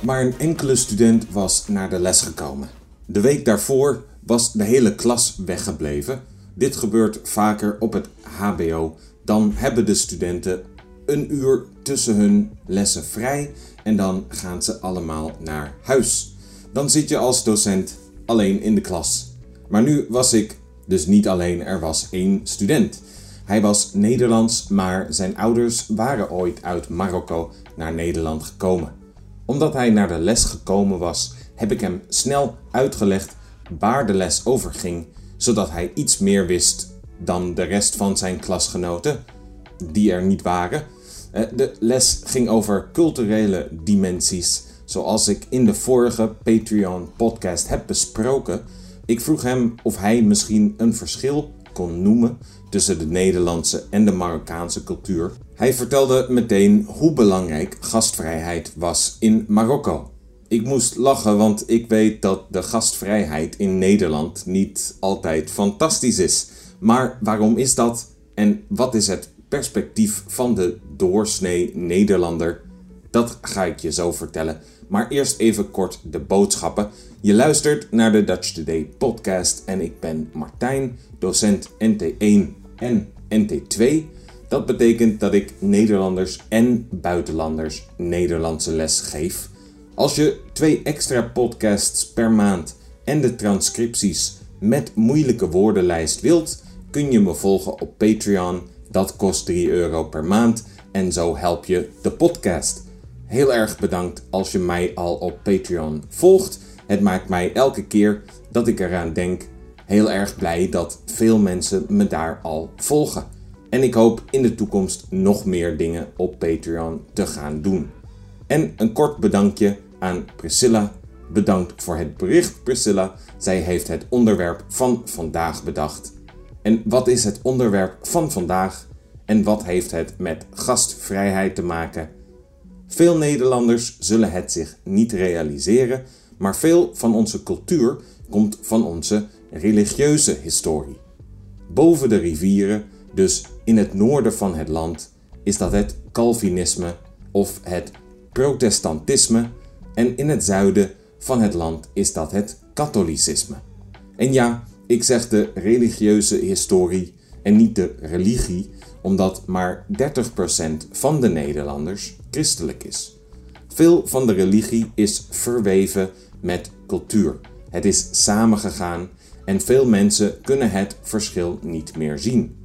Maar een enkele student was naar de les gekomen. De week daarvoor was de hele klas weggebleven. Dit gebeurt vaker op het HBO. Dan hebben de studenten een uur tussen hun lessen vrij en dan gaan ze allemaal naar huis. Dan zit je als docent alleen in de klas. Maar nu was ik dus niet alleen, er was één student. Hij was Nederlands, maar zijn ouders waren ooit uit Marokko naar Nederland gekomen. Omdat hij naar de les gekomen was, heb ik hem snel uitgelegd waar de les over ging, zodat hij iets meer wist dan de rest van zijn klasgenoten, die er niet waren. Eh, de les ging over culturele dimensies, zoals ik in de vorige Patreon-podcast heb besproken. Ik vroeg hem of hij misschien een verschil kon noemen tussen de Nederlandse en de Marokkaanse cultuur. Hij vertelde meteen hoe belangrijk gastvrijheid was in Marokko. Ik moest lachen, want ik weet dat de gastvrijheid in Nederland niet altijd fantastisch is. Maar waarom is dat? En wat is het perspectief van de doorsnee Nederlander? Dat ga ik je zo vertellen. Maar eerst even kort de boodschappen. Je luistert naar de Dutch Today podcast en ik ben Martijn, docent NT1 en NT2. Dat betekent dat ik Nederlanders en buitenlanders Nederlandse les geef. Als je twee extra podcasts per maand en de transcripties met moeilijke woordenlijst wilt, kun je me volgen op Patreon. Dat kost 3 euro per maand en zo help je de podcast. Heel erg bedankt als je mij al op Patreon volgt. Het maakt mij elke keer dat ik eraan denk heel erg blij dat veel mensen me daar al volgen. En ik hoop in de toekomst nog meer dingen op Patreon te gaan doen. En een kort bedankje aan Priscilla. Bedankt voor het bericht, Priscilla. Zij heeft het onderwerp van vandaag bedacht. En wat is het onderwerp van vandaag? En wat heeft het met gastvrijheid te maken? Veel Nederlanders zullen het zich niet realiseren, maar veel van onze cultuur komt van onze religieuze historie. Boven de rivieren, dus in het noorden van het land, is dat het Calvinisme of het Protestantisme en in het zuiden van het land is dat het Katholicisme. En ja, ik zeg de religieuze historie en niet de religie, omdat maar 30% van de Nederlanders christelijk is. Veel van de religie is verweven met cultuur. Het is samengegaan en veel mensen kunnen het verschil niet meer zien.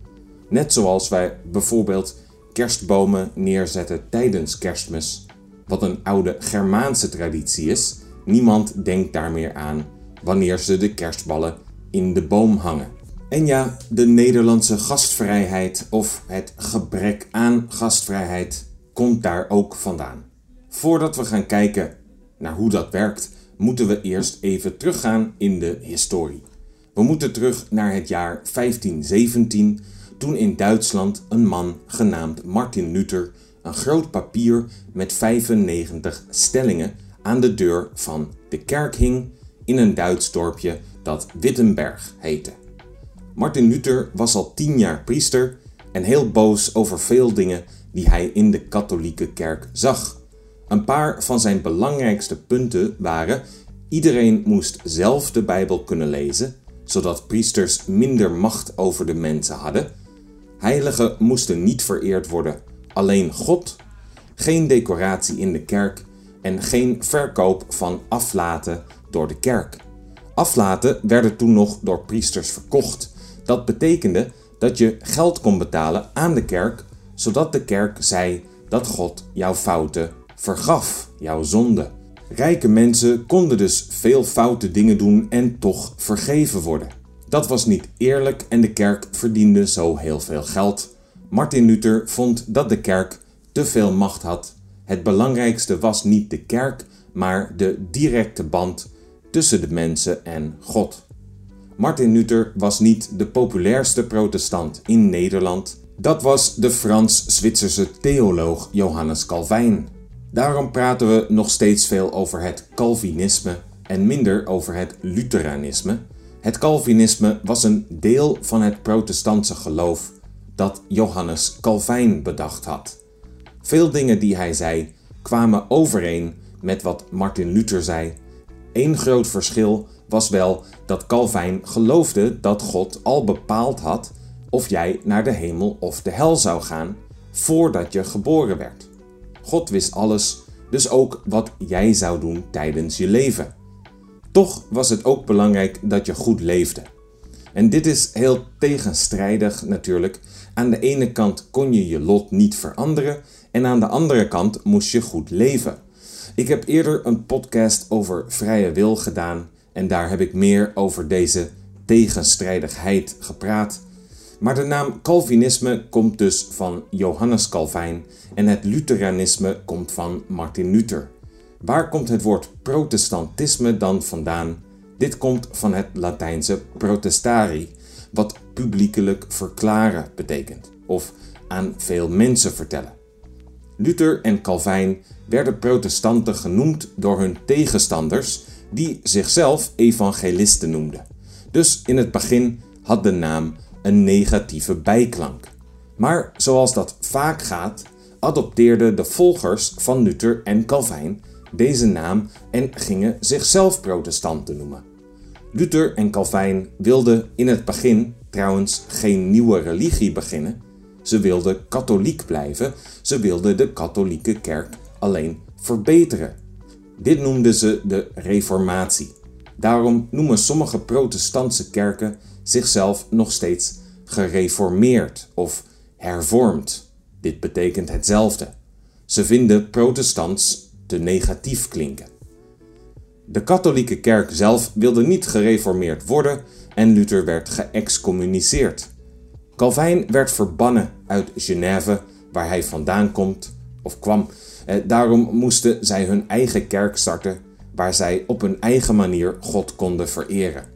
Net zoals wij bijvoorbeeld kerstbomen neerzetten tijdens kerstmis, wat een oude Germaanse traditie is. Niemand denkt daar meer aan wanneer ze de kerstballen in de boom hangen. En ja, de Nederlandse gastvrijheid of het gebrek aan gastvrijheid komt daar ook vandaan. Voordat we gaan kijken naar hoe dat werkt, moeten we eerst even teruggaan in de historie. We moeten terug naar het jaar 1517, toen in Duitsland een man genaamd Martin Luther een groot papier met 95 stellingen aan de deur van de kerk hing in een Duits dorpje dat Wittenberg heette. Martin Luther was al tien jaar priester en heel boos over veel dingen die hij in de katholieke kerk zag. Een paar van zijn belangrijkste punten waren: iedereen moest zelf de Bijbel kunnen lezen zodat priesters minder macht over de mensen hadden. Heiligen moesten niet vereerd worden, alleen God. Geen decoratie in de kerk en geen verkoop van aflaten door de kerk. Aflaten werden toen nog door priesters verkocht. Dat betekende dat je geld kon betalen aan de kerk, zodat de kerk zei dat God jouw fouten vergaf, jouw zonde. Rijke mensen konden dus veel foute dingen doen en toch vergeven worden. Dat was niet eerlijk en de kerk verdiende zo heel veel geld. Martin Luther vond dat de kerk te veel macht had. Het belangrijkste was niet de kerk, maar de directe band tussen de mensen en God. Martin Luther was niet de populairste protestant in Nederland. Dat was de Frans-Zwitserse theoloog Johannes Calvijn. Daarom praten we nog steeds veel over het Calvinisme en minder over het Lutheranisme. Het Calvinisme was een deel van het protestantse geloof dat Johannes Calvijn bedacht had. Veel dingen die hij zei kwamen overeen met wat Martin Luther zei. Eén groot verschil was wel dat Calvijn geloofde dat God al bepaald had of jij naar de hemel of de hel zou gaan voordat je geboren werd. God wist alles, dus ook wat jij zou doen tijdens je leven. Toch was het ook belangrijk dat je goed leefde. En dit is heel tegenstrijdig natuurlijk. Aan de ene kant kon je je lot niet veranderen en aan de andere kant moest je goed leven. Ik heb eerder een podcast over vrije wil gedaan en daar heb ik meer over deze tegenstrijdigheid gepraat. Maar de naam Calvinisme komt dus van Johannes Calvijn en het Lutheranisme komt van Martin Luther. Waar komt het woord protestantisme dan vandaan? Dit komt van het Latijnse protestari, wat publiekelijk verklaren betekent, of aan veel mensen vertellen. Luther en Calvijn werden protestanten genoemd door hun tegenstanders, die zichzelf evangelisten noemden. Dus in het begin had de naam een negatieve bijklank. Maar zoals dat vaak gaat, adopteerden de volgers van Luther en Calvijn deze naam en gingen zichzelf protestanten noemen. Luther en Calvijn wilden in het begin trouwens geen nieuwe religie beginnen. Ze wilden katholiek blijven, ze wilden de katholieke kerk alleen verbeteren. Dit noemden ze de Reformatie. Daarom noemen sommige protestantse kerken zichzelf nog steeds gereformeerd of hervormd. Dit betekent hetzelfde. Ze vinden protestants te negatief klinken. De katholieke kerk zelf wilde niet gereformeerd worden en Luther werd geëxcommuniceerd. Calvijn werd verbannen uit Genève, waar hij vandaan komt of kwam. Eh, daarom moesten zij hun eigen kerk starten, waar zij op hun eigen manier God konden vereren.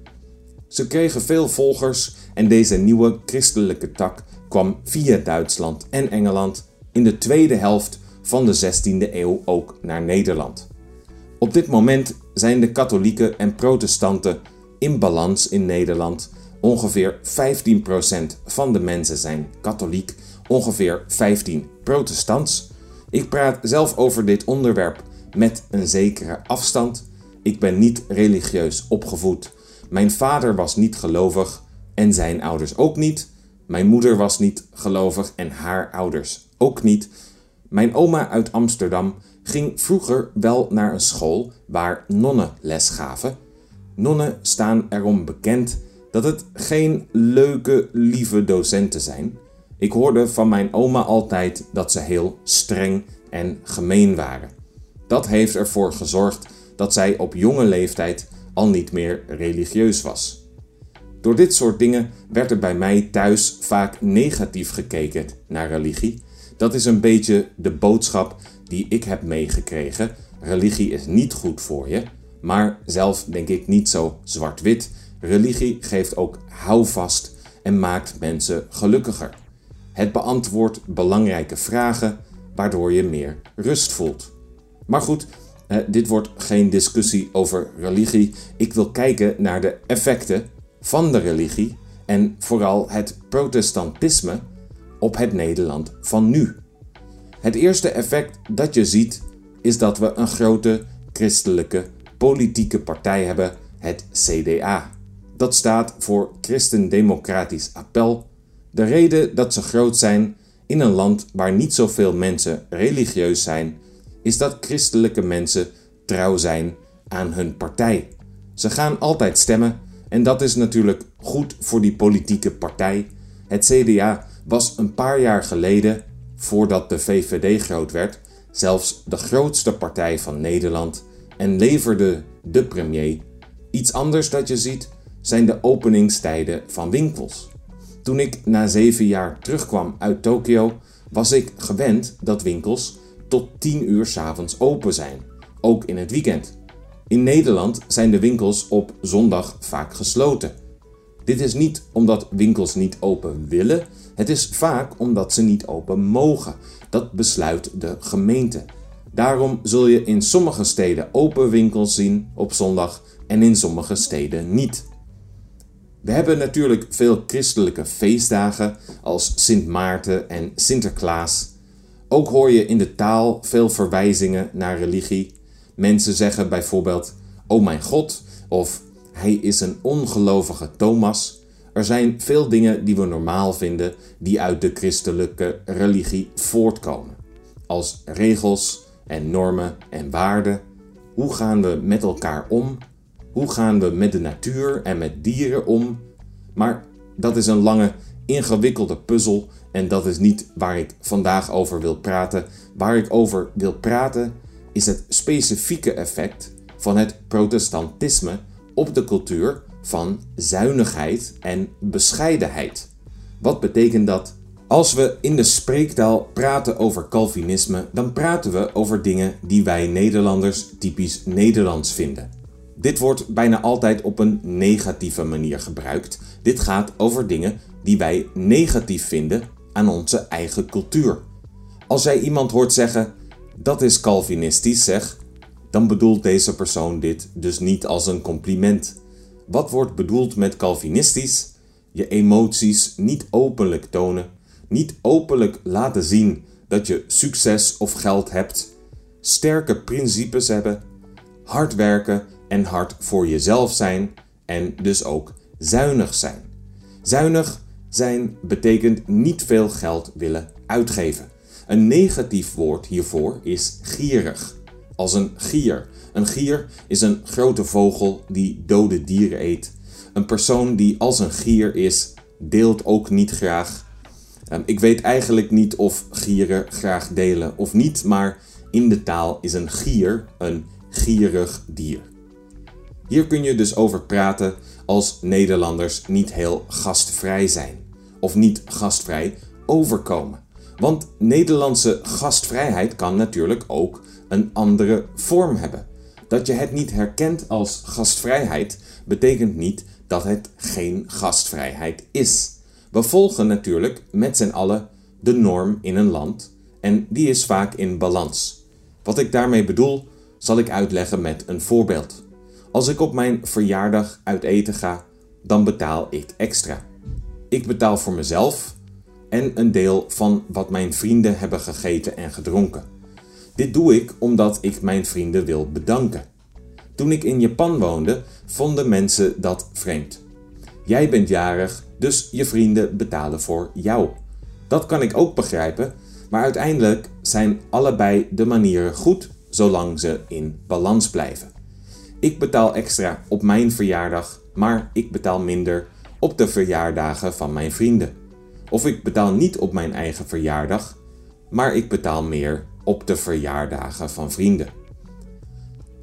Ze kregen veel volgers en deze nieuwe christelijke tak kwam via Duitsland en Engeland in de tweede helft van de 16e eeuw ook naar Nederland. Op dit moment zijn de katholieken en protestanten in balans in Nederland. Ongeveer 15% van de mensen zijn katholiek, ongeveer 15 protestants. Ik praat zelf over dit onderwerp met een zekere afstand. Ik ben niet religieus opgevoed. Mijn vader was niet gelovig en zijn ouders ook niet. Mijn moeder was niet gelovig en haar ouders ook niet. Mijn oma uit Amsterdam ging vroeger wel naar een school waar nonnen les gaven. Nonnen staan erom bekend dat het geen leuke, lieve docenten zijn. Ik hoorde van mijn oma altijd dat ze heel streng en gemeen waren. Dat heeft ervoor gezorgd dat zij op jonge leeftijd al niet meer religieus was. Door dit soort dingen werd er bij mij thuis vaak negatief gekeken naar religie. Dat is een beetje de boodschap die ik heb meegekregen. Religie is niet goed voor je, maar zelf denk ik niet zo zwart-wit. Religie geeft ook houvast en maakt mensen gelukkiger. Het beantwoordt belangrijke vragen, waardoor je meer rust voelt. Maar goed, eh, dit wordt geen discussie over religie. Ik wil kijken naar de effecten van de religie en vooral het protestantisme op het Nederland van nu. Het eerste effect dat je ziet is dat we een grote christelijke politieke partij hebben, het CDA. Dat staat voor Christendemocratisch Appel. De reden dat ze groot zijn in een land waar niet zoveel mensen religieus zijn, is dat christelijke mensen trouw zijn aan hun partij. Ze gaan altijd stemmen en dat is natuurlijk goed voor die politieke partij. Het CDA was een paar jaar geleden, voordat de VVD groot werd, zelfs de grootste partij van Nederland en leverde de premier. Iets anders dat je ziet zijn de openingstijden van winkels. Toen ik na zeven jaar terugkwam uit Tokio, was ik gewend dat winkels tot 10 uur s'avonds open zijn, ook in het weekend. In Nederland zijn de winkels op zondag vaak gesloten. Dit is niet omdat winkels niet open willen, het is vaak omdat ze niet open mogen. Dat besluit de gemeente. Daarom zul je in sommige steden open winkels zien op zondag en in sommige steden niet. We hebben natuurlijk veel christelijke feestdagen als Sint Maarten en Sinterklaas. Ook hoor je in de taal veel verwijzingen naar religie Mensen zeggen bijvoorbeeld: Oh mijn God, of Hij is een ongelovige Thomas. Er zijn veel dingen die we normaal vinden die uit de christelijke religie voortkomen, als regels en normen en waarden. Hoe gaan we met elkaar om? Hoe gaan we met de natuur en met dieren om? Maar dat is een lange, ingewikkelde puzzel en dat is niet waar ik vandaag over wil praten. Waar ik over wil praten is het specifieke effect van het protestantisme op de cultuur van zuinigheid en bescheidenheid. Wat betekent dat? Als we in de spreektaal praten over Calvinisme, dan praten we over dingen die wij Nederlanders typisch Nederlands vinden. Dit wordt bijna altijd op een negatieve manier gebruikt. Dit gaat over dingen die wij negatief vinden aan onze eigen cultuur. Als jij iemand hoort zeggen dat is Calvinistisch, zeg, dan bedoelt deze persoon dit dus niet als een compliment. Wat wordt bedoeld met Calvinistisch? Je emoties niet openlijk tonen, niet openlijk laten zien dat je succes of geld hebt, sterke principes hebben, hard werken en hard voor jezelf zijn en dus ook zuinig zijn. Zuinig zijn betekent niet veel geld willen uitgeven. Een negatief woord hiervoor is gierig. Als een gier. Een gier is een grote vogel die dode dieren eet. Een persoon die als een gier is, deelt ook niet graag. Ehm, ik weet eigenlijk niet of gieren graag delen of niet, maar in de taal is een gier een gierig dier. Hier kun je dus over praten als Nederlanders niet heel gastvrij zijn of niet gastvrij overkomen. Want Nederlandse gastvrijheid kan natuurlijk ook een andere vorm hebben. Dat je het niet herkent als gastvrijheid betekent niet dat het geen gastvrijheid is. We volgen natuurlijk met z'n allen de norm in een land en die is vaak in balans. Wat ik daarmee bedoel, zal ik uitleggen met een voorbeeld. Als ik op mijn verjaardag uit eten ga, dan betaal ik extra. Ik betaal voor mezelf en een deel van wat mijn vrienden hebben gegeten en gedronken. Dit doe ik omdat ik mijn vrienden wil bedanken. Toen ik in Japan woonde, vonden mensen dat vreemd. Jij bent jarig, dus je vrienden betalen voor jou. Dat kan ik ook begrijpen, maar uiteindelijk zijn allebei de manieren goed zolang ze in balans blijven. Ik betaal extra op mijn verjaardag, maar ik betaal minder op de verjaardagen van mijn vrienden. Of ik betaal niet op mijn eigen verjaardag, maar ik betaal meer op de verjaardagen van vrienden.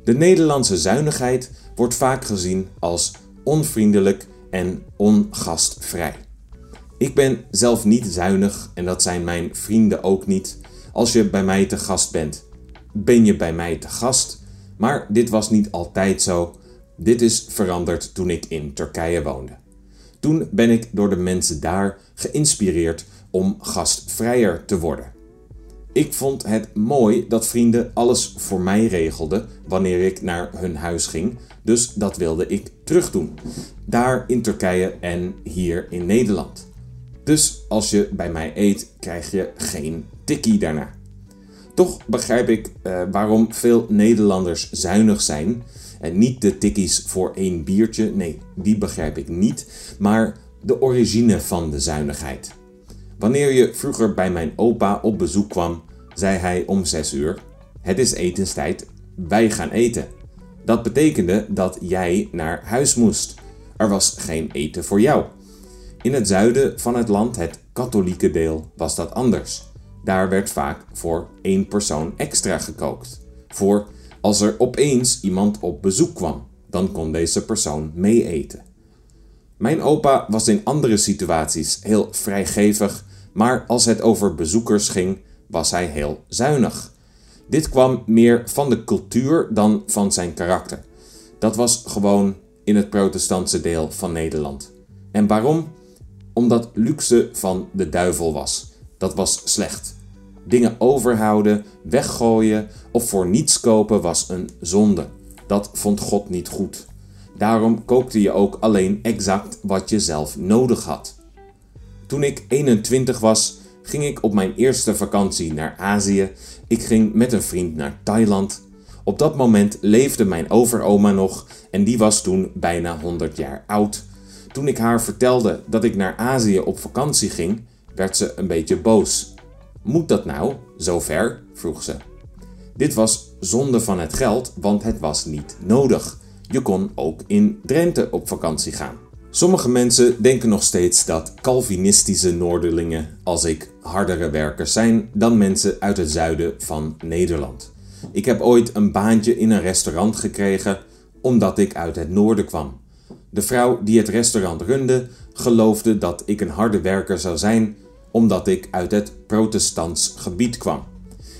De Nederlandse zuinigheid wordt vaak gezien als onvriendelijk en ongastvrij. Ik ben zelf niet zuinig en dat zijn mijn vrienden ook niet. Als je bij mij te gast bent, ben je bij mij te gast. Maar dit was niet altijd zo. Dit is veranderd toen ik in Turkije woonde. Toen ben ik door de mensen daar geïnspireerd om gastvrijer te worden. Ik vond het mooi dat vrienden alles voor mij regelden wanneer ik naar hun huis ging, dus dat wilde ik terugdoen. Daar in Turkije en hier in Nederland. Dus als je bij mij eet, krijg je geen tikkie daarna. Toch begrijp ik uh, waarom veel Nederlanders zuinig zijn. En niet de tikkies voor één biertje, nee, die begrijp ik niet. Maar de origine van de zuinigheid. Wanneer je vroeger bij mijn opa op bezoek kwam, zei hij om 6 uur: Het is etenstijd, wij gaan eten. Dat betekende dat jij naar huis moest. Er was geen eten voor jou. In het zuiden van het land, het katholieke deel, was dat anders. Daar werd vaak voor één persoon extra gekookt. Voor als er opeens iemand op bezoek kwam, dan kon deze persoon mee eten. Mijn opa was in andere situaties heel vrijgevig, maar als het over bezoekers ging, was hij heel zuinig. Dit kwam meer van de cultuur dan van zijn karakter. Dat was gewoon in het protestantse deel van Nederland. En waarom? Omdat luxe van de duivel was. Dat was slecht. Dingen overhouden, weggooien of voor niets kopen was een zonde. Dat vond God niet goed. Daarom kookte je ook alleen exact wat je zelf nodig had. Toen ik 21 was, ging ik op mijn eerste vakantie naar Azië. Ik ging met een vriend naar Thailand. Op dat moment leefde mijn overoma nog en die was toen bijna 100 jaar oud. Toen ik haar vertelde dat ik naar Azië op vakantie ging, werd ze een beetje boos. Moet dat nou, zo ver? vroeg ze. Dit was zonde van het geld, want het was niet nodig. Je kon ook in Drenthe op vakantie gaan. Sommige mensen denken nog steeds dat Calvinistische Noorderlingen als ik hardere werkers zijn dan mensen uit het zuiden van Nederland. Ik heb ooit een baantje in een restaurant gekregen omdat ik uit het noorden kwam. De vrouw die het restaurant runde geloofde dat ik een harde werker zou zijn omdat ik uit het protestants gebied kwam.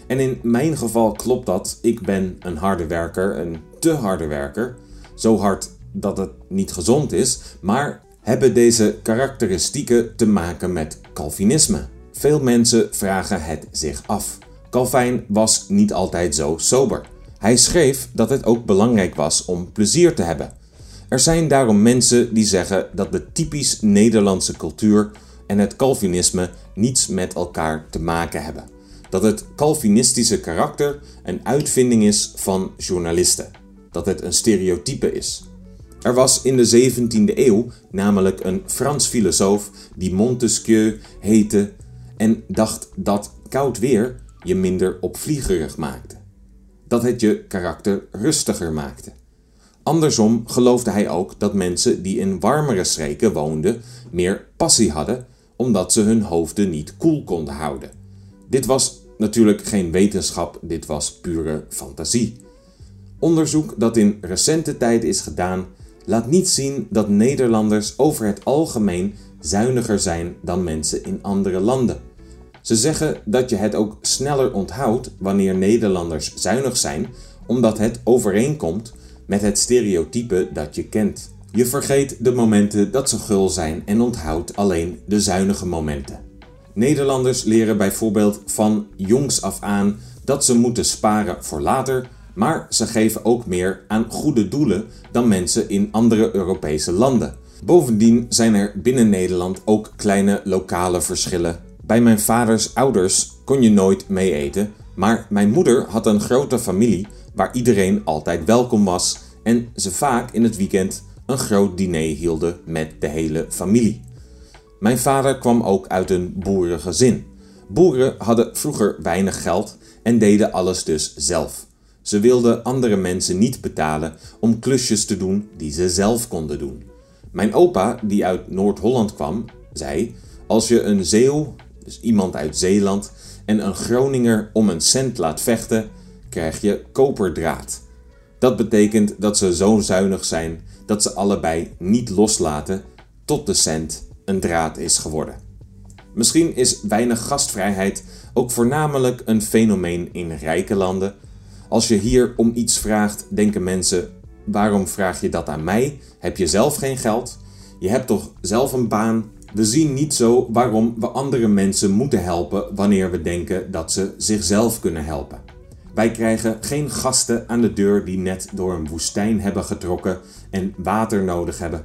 En in mijn geval klopt dat. Ik ben een harde werker, een te harde werker. Zo hard dat het niet gezond is, maar hebben deze karakteristieken te maken met Calvinisme. Veel mensen vragen het zich af. Calvijn was niet altijd zo sober. Hij schreef dat het ook belangrijk was om plezier te hebben. Er zijn daarom mensen die zeggen dat de typisch Nederlandse cultuur en het Calvinisme niets met elkaar te maken hebben. Dat het Calvinistische karakter een uitvinding is van journalisten. Dat het een stereotype is. Er was in de 17e eeuw namelijk een Frans filosoof die Montesquieu heette en dacht dat koud weer je minder opvliegerig maakte. Dat het je karakter rustiger maakte. Andersom geloofde hij ook dat mensen die in warmere streken woonden meer passie hadden omdat ze hun hoofden niet koel konden houden. Dit was natuurlijk geen wetenschap, dit was pure fantasie. Onderzoek dat in recente tijd is gedaan laat niet zien dat Nederlanders over het algemeen zuiniger zijn dan mensen in andere landen. Ze zeggen dat je het ook sneller onthoudt wanneer Nederlanders zuinig zijn, omdat het overeenkomt met het stereotype dat je kent. Je vergeet de momenten dat ze gul zijn en onthoudt alleen de zuinige momenten. Nederlanders leren bijvoorbeeld van jongs af aan dat ze moeten sparen voor later, maar ze geven ook meer aan goede doelen dan mensen in andere Europese landen. Bovendien zijn er binnen Nederland ook kleine lokale verschillen. Bij mijn vaders ouders kon je nooit mee eten, maar mijn moeder had een grote familie waar iedereen altijd welkom was en ze vaak in het weekend een groot diner hielden met de hele familie. Mijn vader kwam ook uit een boerengezin. Boeren hadden vroeger weinig geld en deden alles dus zelf. Ze wilden andere mensen niet betalen om klusjes te doen die ze zelf konden doen. Mijn opa, die uit Noord-Holland kwam, zei: Als je een Zeeuw, dus iemand uit Zeeland, en een Groninger om een cent laat vechten, krijg je koperdraad. Dat betekent dat ze zo zuinig zijn dat ze allebei niet loslaten tot de cent een draad is geworden. Misschien is weinig gastvrijheid ook voornamelijk een fenomeen in rijke landen als je hier om iets vraagt, denken mensen: waarom vraag je dat aan mij? Heb je zelf geen geld? Je hebt toch zelf een baan? We zien niet zo waarom we andere mensen moeten helpen wanneer we denken dat ze zichzelf kunnen helpen. Wij krijgen geen gasten aan de deur die net door een woestijn hebben getrokken en water nodig hebben.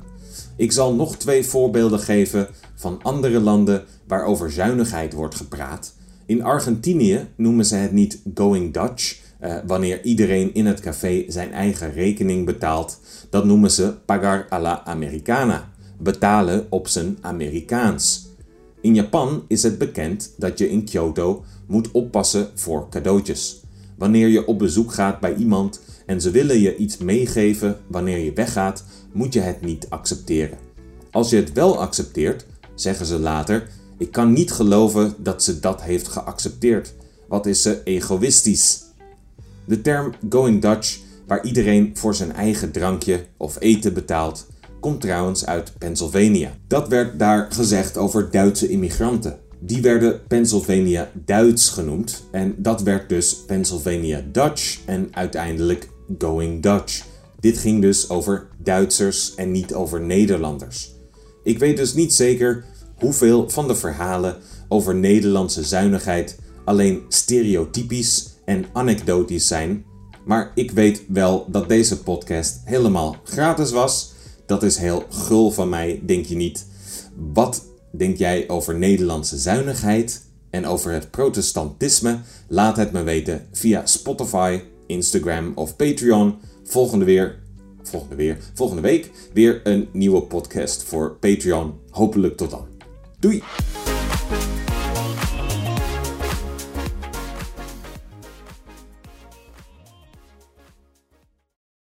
Ik zal nog twee voorbeelden geven van andere landen waarover zuinigheid wordt gepraat. In Argentinië noemen ze het niet going Dutch, uh, wanneer iedereen in het café zijn eigen rekening betaalt. Dat noemen ze pagar a la americana, betalen op zijn Amerikaans. In Japan is het bekend dat je in Kyoto moet oppassen voor cadeautjes. Wanneer je op bezoek gaat bij iemand en ze willen je iets meegeven wanneer je weggaat, moet je het niet accepteren. Als je het wel accepteert, zeggen ze later: Ik kan niet geloven dat ze dat heeft geaccepteerd. Wat is ze egoïstisch? De term Going Dutch, waar iedereen voor zijn eigen drankje of eten betaalt, komt trouwens uit Pennsylvania. Dat werd daar gezegd over Duitse immigranten. Die werden Pennsylvania Duits genoemd en dat werd dus Pennsylvania Dutch en uiteindelijk Going Dutch. Dit ging dus over Duitsers en niet over Nederlanders. Ik weet dus niet zeker hoeveel van de verhalen over Nederlandse zuinigheid alleen stereotypisch en anekdotisch zijn, maar ik weet wel dat deze podcast helemaal gratis was. Dat is heel gul van mij, denk je niet? Wat denk jij over Nederlandse zuinigheid en over het protestantisme? Laat het me weten via Spotify, Instagram of Patreon. Volgende weer, volgende weer, volgende week weer een nieuwe podcast voor Patreon. Hopelijk tot dan. Doei!